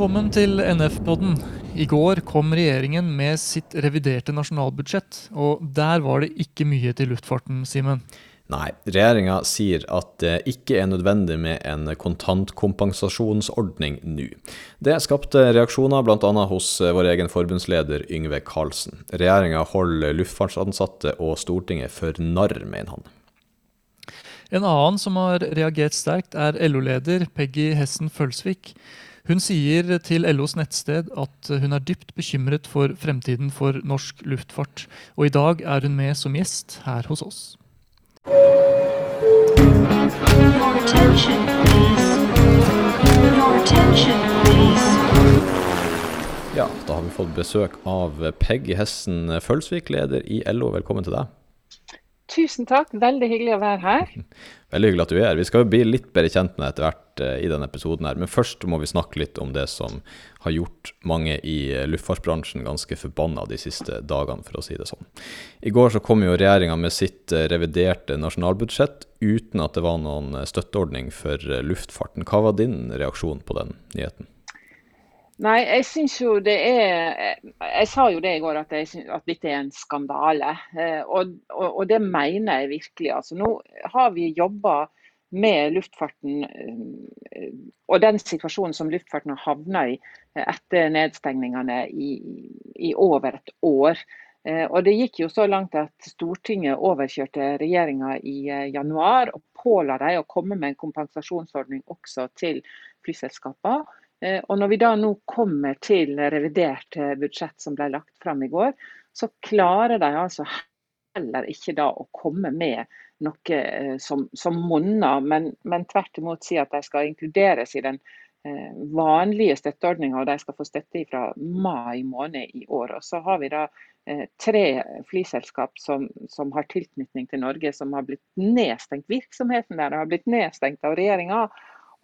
Velkommen til NF-podden. I går kom regjeringen med sitt reviderte nasjonalbudsjett, og der var det ikke mye til luftfarten, Simen. Nei, regjeringa sier at det ikke er nødvendig med en kontantkompensasjonsordning nå. Det skapte reaksjoner bl.a. hos vår egen forbundsleder Yngve Karlsen. Regjeringa holder luftfartsansatte og Stortinget for narr, mener han. En annen som har reagert sterkt, er LO-leder Peggy Hessen Følsvik. Hun sier til LOs nettsted at hun er dypt bekymret for fremtiden for norsk luftfart. Og i dag er hun med som gjest her hos oss. Your attention, please. Your attention, please. Ja, da har vi fått besøk av Peggy Hessen Følsvik, leder i LO. Velkommen til deg. Tusen takk, veldig hyggelig å være her. Veldig hyggelig at du er her. Vi skal jo bli litt bedre kjent med deg etter hvert eh, i denne episoden her, men først må vi snakke litt om det som har gjort mange i luftfartsbransjen ganske forbanna de siste dagene, for å si det sånn. I går så kom jo regjeringa med sitt eh, reviderte nasjonalbudsjett uten at det var noen eh, støtteordning for luftfarten. Hva var din reaksjon på den nyheten? Nei, jeg syns jo det er Jeg sa jo det i går at, syns, at dette er en skandale. Og, og, og det mener jeg virkelig. Altså, nå har vi jobba med luftfarten eh, og den situasjonen som luftfarten har havna i eh, etter nedstengningene i, i over et år. Eh, Og Det gikk jo så langt at Stortinget overkjørte regjeringa i januar og påla dem å komme med en kompensasjonsordning også til flyselskapene. Og når vi da nå kommer til revidert budsjett som ble lagt fram i går, så klarer de altså heller ikke da å komme med noe eh, som, som monner, men, men tvert imot si at de skal inkluderes i den eh, vanlige støtteordninga, og de skal få støtte fra mai måned i år. Og så har vi da eh, tre flyselskap som, som har tilknytning til Norge, som har blitt nedstengt. Virksomheten der har blitt nedstengt av regjeringa.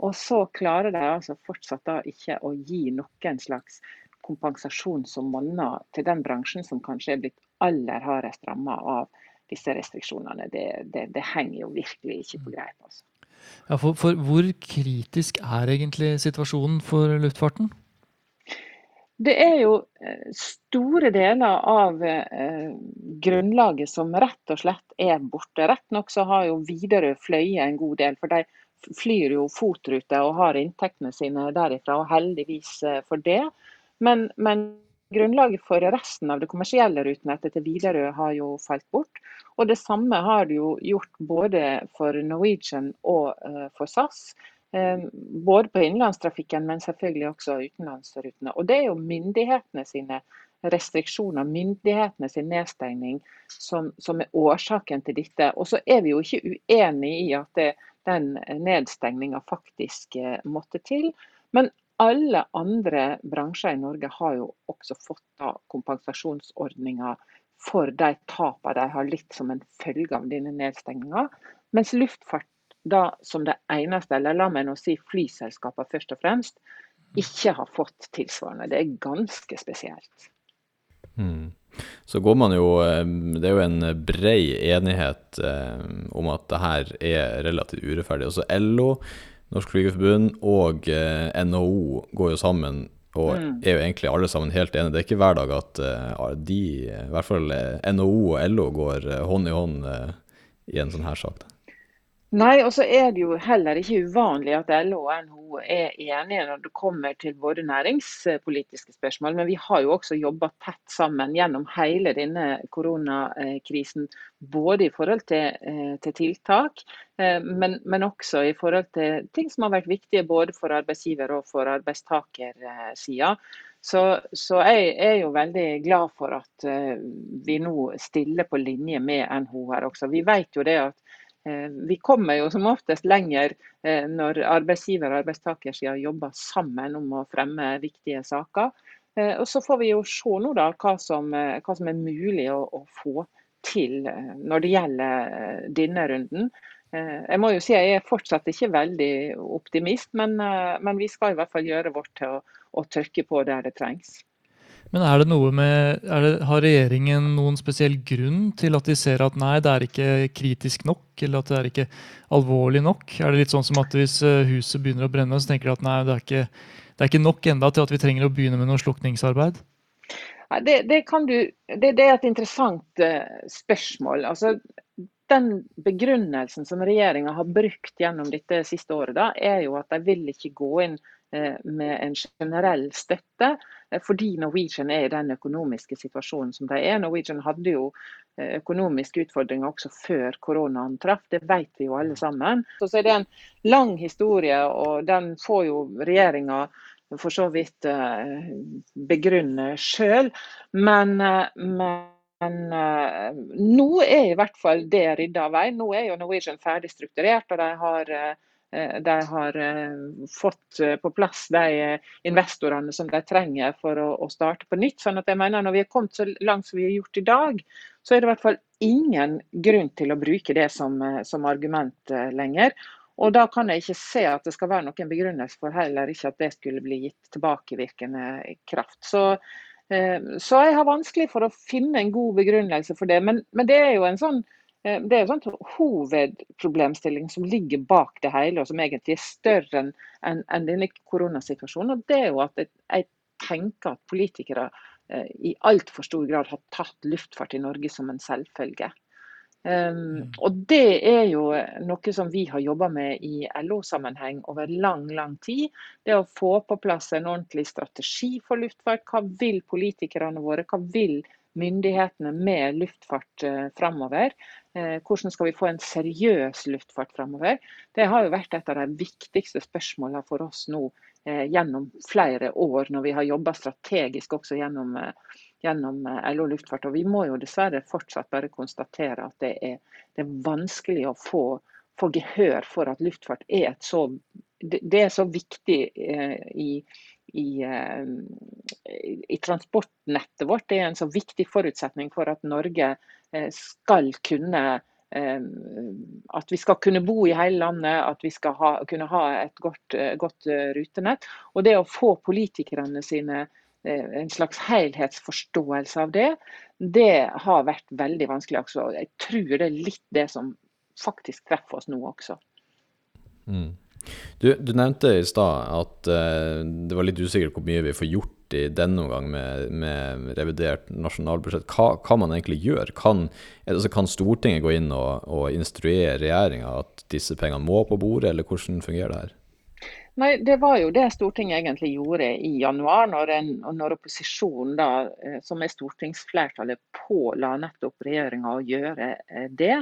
Og så klarer de altså fortsatt da ikke å gi noen slags kompensasjon som monner til den bransjen som kanskje er blitt aller hardest ramma av disse restriksjonene. Det, det, det henger jo virkelig ikke på greip. altså. Ja, for, for hvor kritisk er egentlig situasjonen for luftfarten? Det er jo eh, store deler av eh, grunnlaget som rett og slett er borte. Rett nok så har jo Widerøe fløyet en god del, for de flyr jo FOT-rute og har inntektene sine derifra, og heldigvis eh, for det. Men, men grunnlaget for resten av det kommersielle rutenettet til Widerøe har jo falt bort. Og det samme har det jo gjort både for Norwegian og eh, for SAS. Eh, både på innenlandstrafikken, men selvfølgelig også utenlandsrutene. Og det er jo myndighetene sine restriksjoner, myndighetene sin nedstengning, som, som er årsaken til dette. Og så er vi jo ikke uenig i at det, den nedstengninga faktisk eh, måtte til. Men alle andre bransjer i Norge har jo også fått da kompensasjonsordninger for de tapene de har litt som en følge av denne nedstengninga. Mens luftfart da som det eneste, eller la meg nå si flyselskapene først og fremst, ikke har fått tilsvarende. Det er ganske spesielt. Mm. Så går man jo eh, Det er jo en brei enighet eh, om at det her er relativt urettferdig. Også LO, Norsk Flygerforbund og eh, NHO går jo sammen og Mm. er jo egentlig alle sammen helt enige. Det er ikke hver dag at eh, de, i hvert fall eh, NHO og LO, går eh, hånd i hånd eh, i en sånn her sak. Da. Nei, og så er det jo heller ikke uvanlig at LO og NHO er enige når det kommer til både næringspolitiske spørsmål, men vi har jo også jobba tett sammen gjennom hele denne koronakrisen. Både i forhold til, eh, til tiltak, eh, men, men også i forhold til ting som har vært viktige både for arbeidsgiver og for arbeidstakersida. Så, så jeg er jo veldig glad for at eh, vi nå stiller på linje med NHO her også. Vi vet jo det at Vi kommer jo som oftest lenger eh, når arbeidsgiver og arbeidstakersida jobber sammen om å fremme viktige saker. Eh, Og Så får vi jo se nå da hva som, eh, hva som er mulig å, å få til eh, når det gjelder eh, denne runden. Eh, Jeg må jo si jeg er fortsatt ikke veldig optimist, men, eh, men vi skal i hvert fall gjøre vårt til å, å trykke på der det trengs. Men er det noe med, det, har regjeringen noen spesiell grunn til at de ser at nei, det er ikke kritisk nok, eller at det er ikke alvorlig nok? Er det litt sånn som at hvis eh, huset begynner å brenne, så tenker de at nei, det er ikke, det er ikke nok enda til at vi trenger å begynne med noe slukningsarbeid? Nei, Det, det, du, det, er et interessant eh, spørsmål. Altså, den begrunnelsen som regjeringa har brukt gjennom dette siste året, da, er jo at de vil ikke gå inn med en generell støtte, eh, fordi Norwegian er i den økonomiske situasjonen som de er. Norwegian hadde jo eh, økonomiske utfordringer også før koronaen traff, det vet vi jo alle sammen. Så, er det en lang historie, og den får jo regjeringa for så vidt eh, begrunne sjøl. Men, eh, men eh, nå er i hvert fall det rydda av veien. Nå er jo Norwegian ferdig strukturert, og de har, eh, de har eh, fått eh, på plass de eh, investorene som de trenger for å, starte på nytt. Sånn at jeg mener Når vi har kommet så langt som vi har gjort i dag, så er det i hvert fall ingen grunn til å bruke det som, eh, som argument eh, lenger. Og da kan jeg ikke se at det skal være noen begrunnelse for heller ikke at det skulle bli gitt tilbakevirkende kraft. Så, eh, så jeg har vanskelig for å finne en god begrunnelse for det. Men, men det er jo en sånn eh, det er jo en sånn hovedproblemstilling som ligger bak det hele, og som egentlig er større enn en, en denne koronasituasjonen. og Det er jo at jeg, jeg tenker at politikere eh, i altfor stor grad har tatt luftfart i Norge som en selvfølge. Um, og det er jo noe som vi har jobba med i LO-sammenheng over lang, lang tid. Det å få på plass en ordentlig strategi for luftfart. Hva vil politikerne våre, hva vil myndighetene med luftfart eh, framover? Eh, hvordan skal vi få en seriøs luftfart framover? Det har jo vært et av de viktigste spørsmålene for oss nå eh, gjennom flere år, når vi har jobba strategisk også gjennom gjennom LO Luftfart. Og vi må jo dessverre fortsatt bare konstatere at det er, det er vanskelig å få, få gehør for at luftfart er et så Det, er så viktig i, i, eh, i transportnettet vårt. Det er en så viktig forutsetning for at Norge eh, skal kunne eh, at vi skal kunne bo i hele landet, at vi skal ha, kunne ha et godt, eh, godt eh, rutenett. Og det å få politikerne sine en slags helhetsforståelse av det, det har vært veldig vanskelig. Også. Jeg tror det er litt det som faktisk treffer oss nå også. Mm. Du, du nevnte i stad at uh, det var litt usikkert hvor mye vi får gjort i denne omgang med, med revidert nasjonalbudsjett. Hva kan man egentlig gjøre? Kan, altså, kan Stortinget gå inn og, og instruere regjeringa at disse pengene må på bordet, eller hvordan fungerer det her? Nei, Det var jo det Stortinget egentlig gjorde i januar, når, en, når opposisjonen, da, eh, som er stortingsflertallet, påla nettopp regjeringa å gjøre eh, det.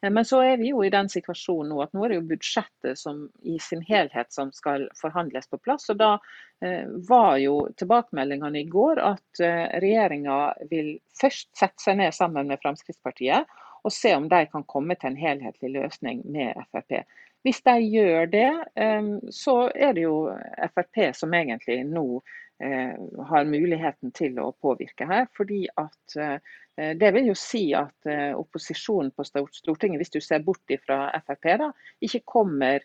Eh, Men så er vi jo i den situasjonen nå at nå er det jo budsjettet som i sin helhet som skal forhandles på plass. og Da var jo tilbakemeldingene i går at regjeringa vil først sette seg ned sammen med Fremskrittspartiet og se om de kan komme til en helhetlig løsning med Frp. Hvis de gjør det, så er det jo Frp som egentlig nå eh, har muligheten til å påvirke her. fordi at eh, det vil jo si at eh, opposisjonen på Stortinget, hvis du ser bort fra Frp, da, ikke kommer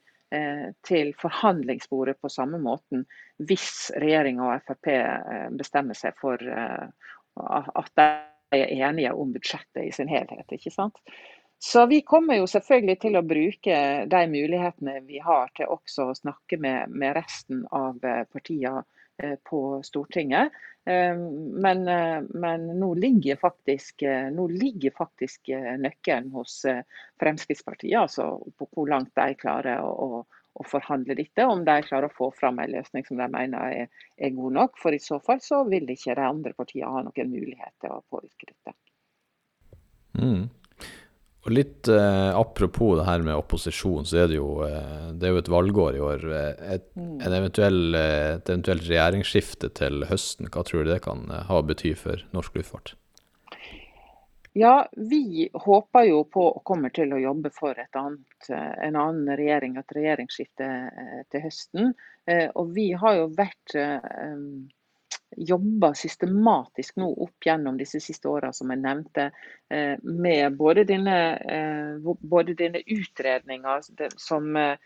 til forhandlingsbordet på samme måten hvis regjeringa og Frp bestemmer seg for at de er enige om budsjettet i sin helhet. ikke sant? Så vi kommer jo selvfølgelig til å bruke de mulighetene vi har til også å snakke med, med resten av eh, partiene eh, på Stortinget. Eh, Men, men nå, ligger faktisk, nå ligger faktisk nøkkelen hos Fremskrittspartiet, altså på hvor langt de klarer å, å forhandle dette. Om de klarer å få fram en løsning som de mener er, er god nok. For i så fall så vil ikke de andre partiene ha noen mulighet til å påvirke dette. Mm. Og litt eh, apropos det her med opposisjon, så er det jo, eh, det er jo et valgår i år. Eh, Et, en eventuell, eh, et eventuelt regjeringsskifte til høsten, hva tror du det kan eh, ha å bety for norsk luftfart? Ja, vi håper jo på og kommer til å jobbe for et annet, en annen regjering, et regjeringsskifte til høsten. Eh, Og vi har jo vært jobba systematisk nå opp gjennom disse siste åra, som jeg nevnte, eh, med både denne, eh, både utredninga som eh,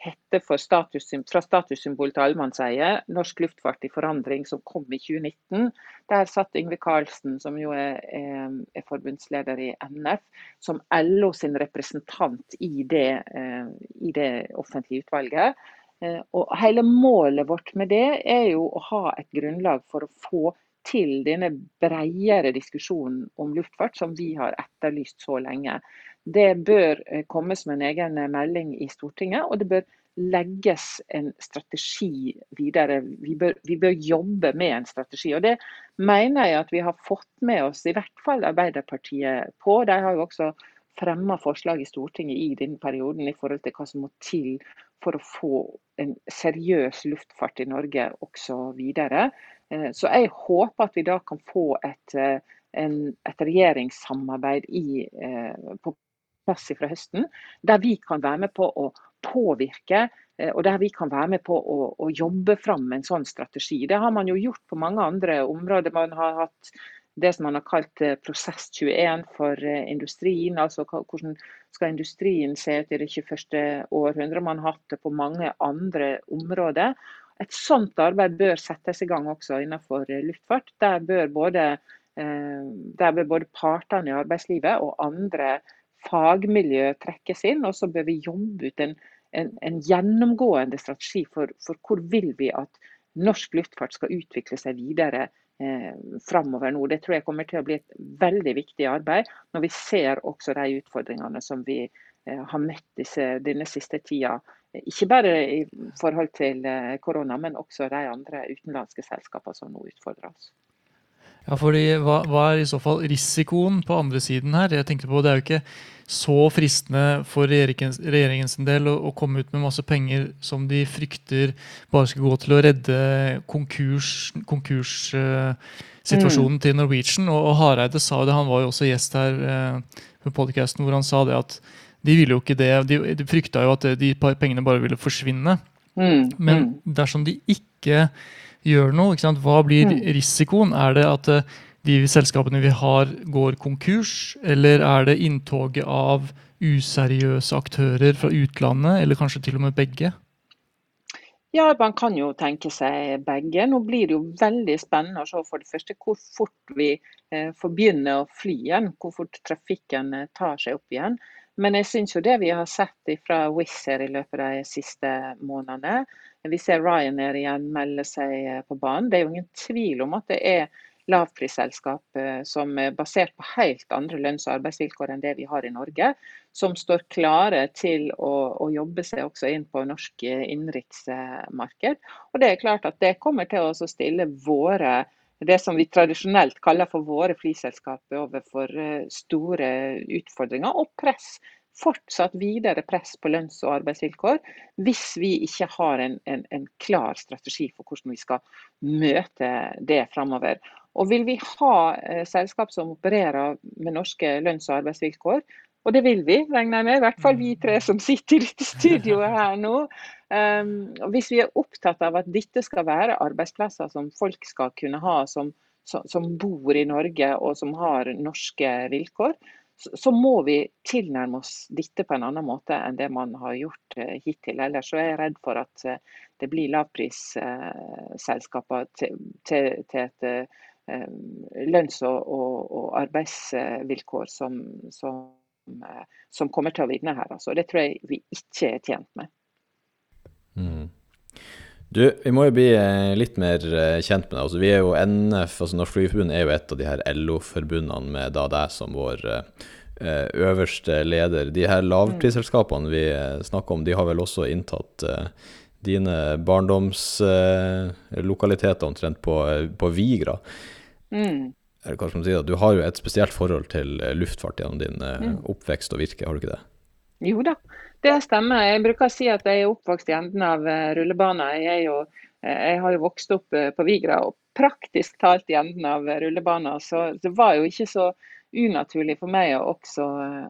hette status, fra statussymbol til allemannseie, Norsk luftfart i forandring, som kom i 2019. Der satt Yngve Karlsen, som jo er, er, er forbundsleder i NF, som LO sin representant i det, i det offentlige utvalget. Eh, og hele målet vårt med det er jo å ha et grunnlag for å få til denne bredere diskusjonen om luftfart som vi har etterlyst så lenge. Det bør eh, komme som en egen melding i Stortinget, og det bør legges en strategi videre. Vi bør, vi bør, jobbe med en strategi. og Det mener jeg at vi har fått med oss i hvert fall Arbeiderpartiet på. De har jo også fremma forslag i Stortinget i denne perioden i forhold til hva som må til for å få en seriøs luftfart i Norge også videre. Eh, så jeg håper at vi da kan få et, eh, en, et regjeringssamarbeid i, eh, på plass fra høsten, der vi kan være med på å påvirke og der vi kan være med på å, å, jobbe fram en sånn strategi. Det har man jo gjort på mange andre områder. Man har hatt det som man har kalt prosess 21 for industrien. altså Hvordan skal industrien se ut i det 21. århundret? Man har hatt det på mange andre områder. Et sånt arbeid bør settes i gang også innenfor eh, luftfart. Der bør både, eh, der bør både partene i arbeidslivet og andre fagmiljø trekkes inn. Og så bør vi jobbe ut en, en, en gjennomgående strategi for, for, hvor vil vi at norsk luftfart skal utvikle seg videre eh, framover nå. Det tror jeg kommer til å bli et veldig viktig arbeid, når vi ser også de utfordringene som vi eh, har møtt disse, denne siste tida ikke bare i forhold til eh, korona, men også de andre utenlandske selskapene som nå utfordrer oss. Ja, fordi hva, hva, er i så fall risikoen på andre siden her? Jeg tenkte på Det er jo ikke så fristende for regjeringens, regjeringens del å, å, komme ut med masse penger som de frykter bare skal gå til å redde konkurssituasjonen konkurs, uh, mm. til Norwegian. Og, og, Hareide sa det, han var jo også gjest her uh, på podcasten hvor han sa det at de ville jo ikke det. De, de frykta jo at de pengene bare ville forsvinne. Mm, Men mm. dersom de ikke gjør noe, ikke hva blir mm. risikoen? Er det at eh, de selskapene vi har, går konkurs? Eller er det inntoget av useriøse aktører fra utlandet, eller kanskje til og med begge? Ja, man kan jo tenke seg begge. Nå blir det jo veldig spennende å se for det første hvor fort vi eh, får begynne å fly igjen. Hvor fort trafikken eh, tar seg opp igjen. Men jeg syns jo det vi har sett fra Wizz her i løpet av de siste månedene Vi ser Ryanair igjen melde seg eh, på banen. Det er jo ingen tvil om at det er lavprisselskap eh, som er basert på helt andre lønns- og arbeidsvilkår enn det vi har i Norge, som står klare til å, å jobbe seg også inn på norsk eh, innenriksmarked. Og det er klart at det kommer til å stille våre det som vi tradisjonelt kaller for våre flyselskaper overfor store utfordringer og press. Fortsatt videre press på lønns- og arbeidsvilkår hvis vi ikke har en, en, en, klar strategi for hvordan vi skal møte det framover. Og vil vi ha eh, selskap som opererer med norske lønns- og arbeidsvilkår, og det vil vi, regner jeg med. I hvert fall vi tre som sitter i studioet her nå. Um, hvis vi er opptatt av at dette skal være arbeidsplasser som folk skal kunne ha, som, som bor i Norge og som har norske vilkår, så, må vi tilnærme oss dette på en annen måte enn det man har gjort uh, hittil. Ellers så er jeg redd for at uh, det blir lavprisselskaper uh, til, til, til, et lønns- og, arbeidsvilkår som, som Eh, som kommer til å vinne her. Altså. Det tror jeg vi ikke er tjent med. Mm. Du, vi må jo bli eh, litt mer eh, kjent med deg. Altså, vi er jo NF, altså Norsk Flygerforbund er jo et av de her LO-forbundene med da deg som vår øverste leder. De her lavprisselskapene vi snakker om, de har vel også inntatt dine barndomslokaliteter omtrent på, på Vigra. Mm eller hva skal man si, du har jo et spesielt forhold til eh, luftfart gjennom din eh, mm. oppvekst og virke, har du ikke det? Jo da, det stemmer. Jeg bruker å si at jeg er oppvokst i enden av eh, rullebanen. Jeg, jo, jeg har jo vokst opp på Vigra og praktisk talt i enden av rullebanen. Så det var jo ikke så unaturlig for meg å også,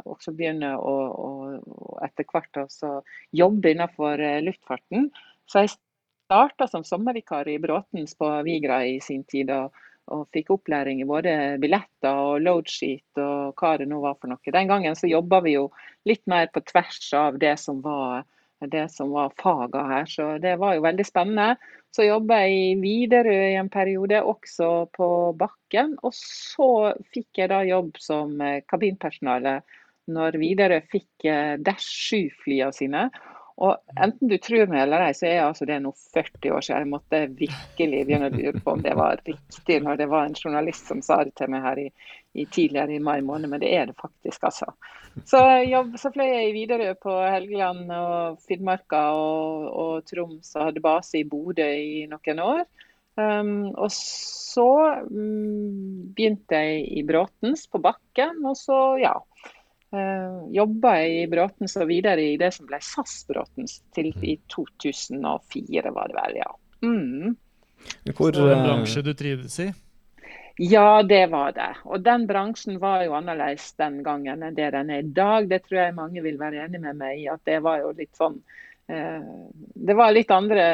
også begynne å, å etter hvert også jobbe innenfor luftfarten. Så jeg starta som sommervikar i Bråtens på Vigra i sin tid. og og fikk opplæring i både billetter og loadsheet og hva det nå var for noe. Den gangen så jobba vi jo litt mer på tvers av det som var det var faga her. Så det var jo veldig spennende. Så jobba jeg i Widerøe i en periode, også på bakken. Og så fikk jeg da jobb som eh, kabinpersonale når Widerøe fikk eh, Dash 7-flyene sine. Og enten du tror meg eller ei, så er altså det nå 40 år siden. Jeg måtte virkelig begynne å lure på om det var riktig når det var en journalist som sa det til meg her i, i tidligere i mai måned, men det er det faktisk, altså. Så, jobb, så fløy jeg i Widerøe på Helgeland og Finnmarka og, og Troms og hadde base i Bodø i noen år. Um, og så um, begynte jeg i Bråtens på bakken, og så, ja. Uh, jobba i Bråtens og videre i det som ble SAS Bråtens til i 2004, var det vel, ja. Mm. Hvor, Det en eh, bransje du trivdes i. Ja, det var det. Og den bransjen var jo annerledes den gangen enn det den er i dag. Det tror jeg mange vil være enig med meg i. At det var jo litt sånn eh, Det var litt andre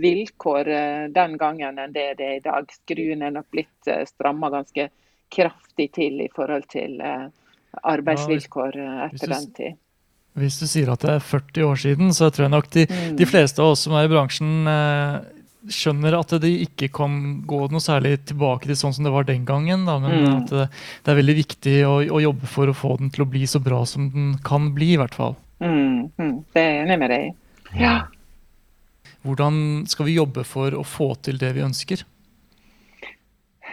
vilkår den gangen enn det det er i dag. Skruen er nok blitt stramma ganske kraftig til i forhold til arbeidsvilkår eh, etter den tid. Hvis du sier at det er 40 år siden, så tror jeg nok de, Mm. de fleste av oss som er i bransjen, eh, skjønner at de ikke kan gå noe særlig tilbake til sånn som det var den gangen. Da, men Mm. at det, det er veldig viktig å, å jobbe for å få den til å bli så bra som den kan bli, i hvert fall. Mm, mm, det er jeg enig med deg i. Ja. Hvordan skal vi jobbe for å få til det vi ønsker?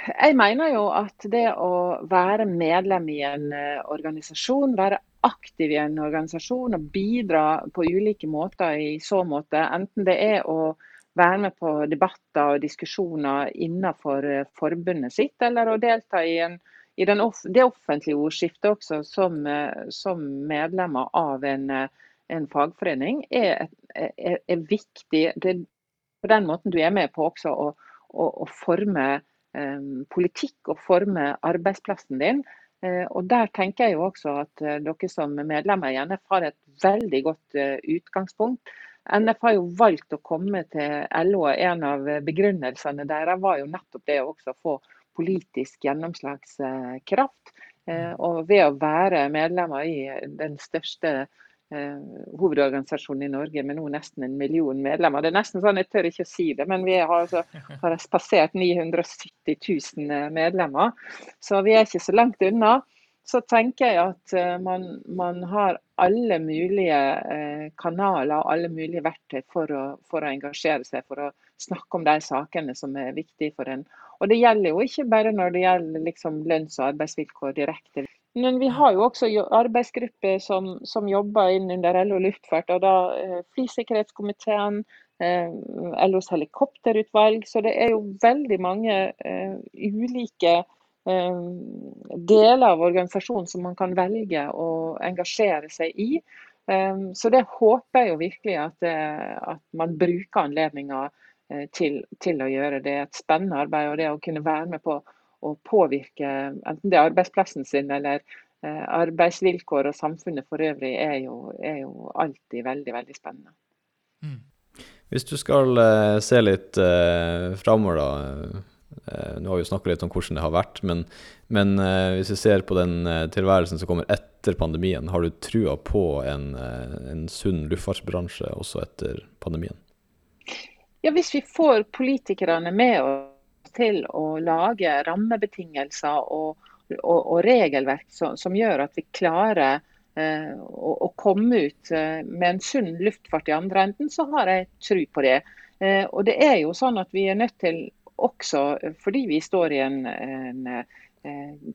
Jeg mener jo at det å være medlem i en eh, organisasjon, være aktiv i en organisasjon og bidra på ulike måter i så måte, enten det er å være med på debatter og diskusjoner innenfor eh, forbundet sitt, eller å delta i, en, i den det offentlige ordskiftet også som, eh, som medlemmer av en, en fagforening, er, er, er viktig. Det på den måten du er med på også å, å, å forme politikk og forme arbeidsplassen din. Eh, og Der tenker jeg jo også at eh, dere som medlemmer i NF har et veldig godt eh, utgangspunkt. NF har jo valgt å komme til LO, og en av begrunnelsene deres var jo nettopp det å få politisk gjennomslagskraft. Eh, og ved å være medlemmer i den største eh, hovedorganisasjonen i Norge med nå nesten en million medlemmer. Det er nesten sånn, Jeg tør ikke å si det, men vi har, altså, har passert 970 000 medlemmer. Så vi er ikke så langt unna. Så tenker jeg at eh, man, man har alle mulige eh, kanaler og alle mulige verktøy for å, for å engasjere seg, for å snakke om de sakene som er viktige for en. Og det gjelder jo ikke bare når det gjelder liksom lønns- og arbeidsvilkår direkte. Men vi har jo også arbeidsgrupper som, som jobber inn under LO luftfart, og da eh, flysikkerhetskomiteen, eh, LOs helikopterutvalg. Så det er jo veldig mange uh, ulike uh, deler av organisasjonen som man kan velge å engasjere seg i. Um, Så det håper jeg jo virkelig at, at man bruker anledninga til, til å gjøre. Det er et spennende arbeid, og det å kunne være med på å påvirke enten det er arbeidsplassen sin eller eh, arbeidsvilkår og samfunnet for øvrig, er jo, er jo alltid veldig, veldig spennende. Mm. Hvis du skal eh, se litt eh, framover, da. Eh, nå har vi jo snakka litt om hvordan det har vært, men, men hvis vi ser på den tilværelsen som kommer etter pandemien, har du trua på en, en sunn luftfartsbransje også etter pandemien? Ja, Hvis vi får politikerne med oss til å lage rammebetingelser og, og, og regelverk som, som gjør at vi klarer eh, å, å komme ut eh, med en sunn luftfart i andre enden, så har jeg tro på det. Eh, og det er jo sånn at vi er nødt til også, fordi vi står i en, en eh,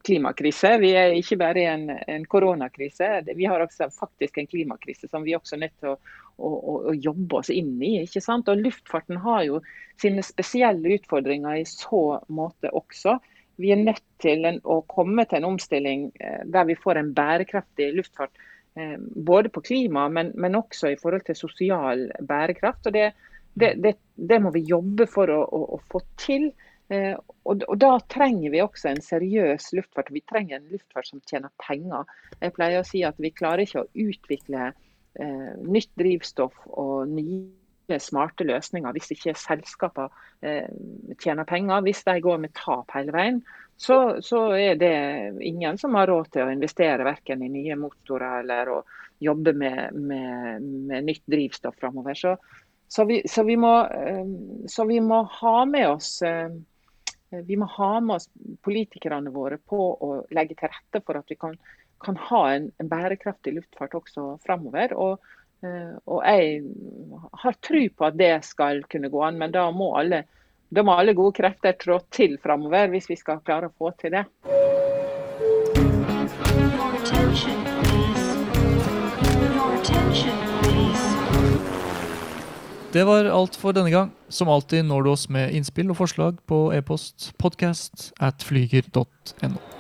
klimakrise. Vi er ikke bare i en, en koronakrise, vi har også faktisk en klimakrise som vi også er nødt til å, å, å jobbe oss inn i. ikke sant? Og Luftfarten har jo sine spesielle utfordringer i så måte også. Vi er nødt til en, å komme til en omstilling eh, der vi får en bærekraftig luftfart. Eh, både på klima, men, men også i forhold til sosial bærekraft. og det det, det, det, må vi jobbe for å, å, å få til. Eh, og, og, Da trenger vi også en seriøs luftfart. Vi trenger en luftfart som tjener penger. Jeg pleier å si at Vi klarer ikke å utvikle eh, nytt drivstoff og nye smarte løsninger hvis ikke selskaper eh, tjener penger. Hvis de går med tap hele veien, så, så er det ingen som har råd til å investere verken i nye motorer eller å jobbe med, med, med nytt drivstoff framover. Så, så, vi, så, vi må, eh, så vi må ha med oss eh, vi må ha med oss politikerne våre på å legge til rette for at vi kan, kan ha en, en bærekraftig luftfart også framover. Og, eh, og jeg har tro på at det skal kunne gå an, men da må alle, da må alle gode krefter trå til framover hvis vi skal klare å få til det. Det var alt for denne gang. Som alltid når du oss med innspill og forslag på e-post podcast at flyger.no.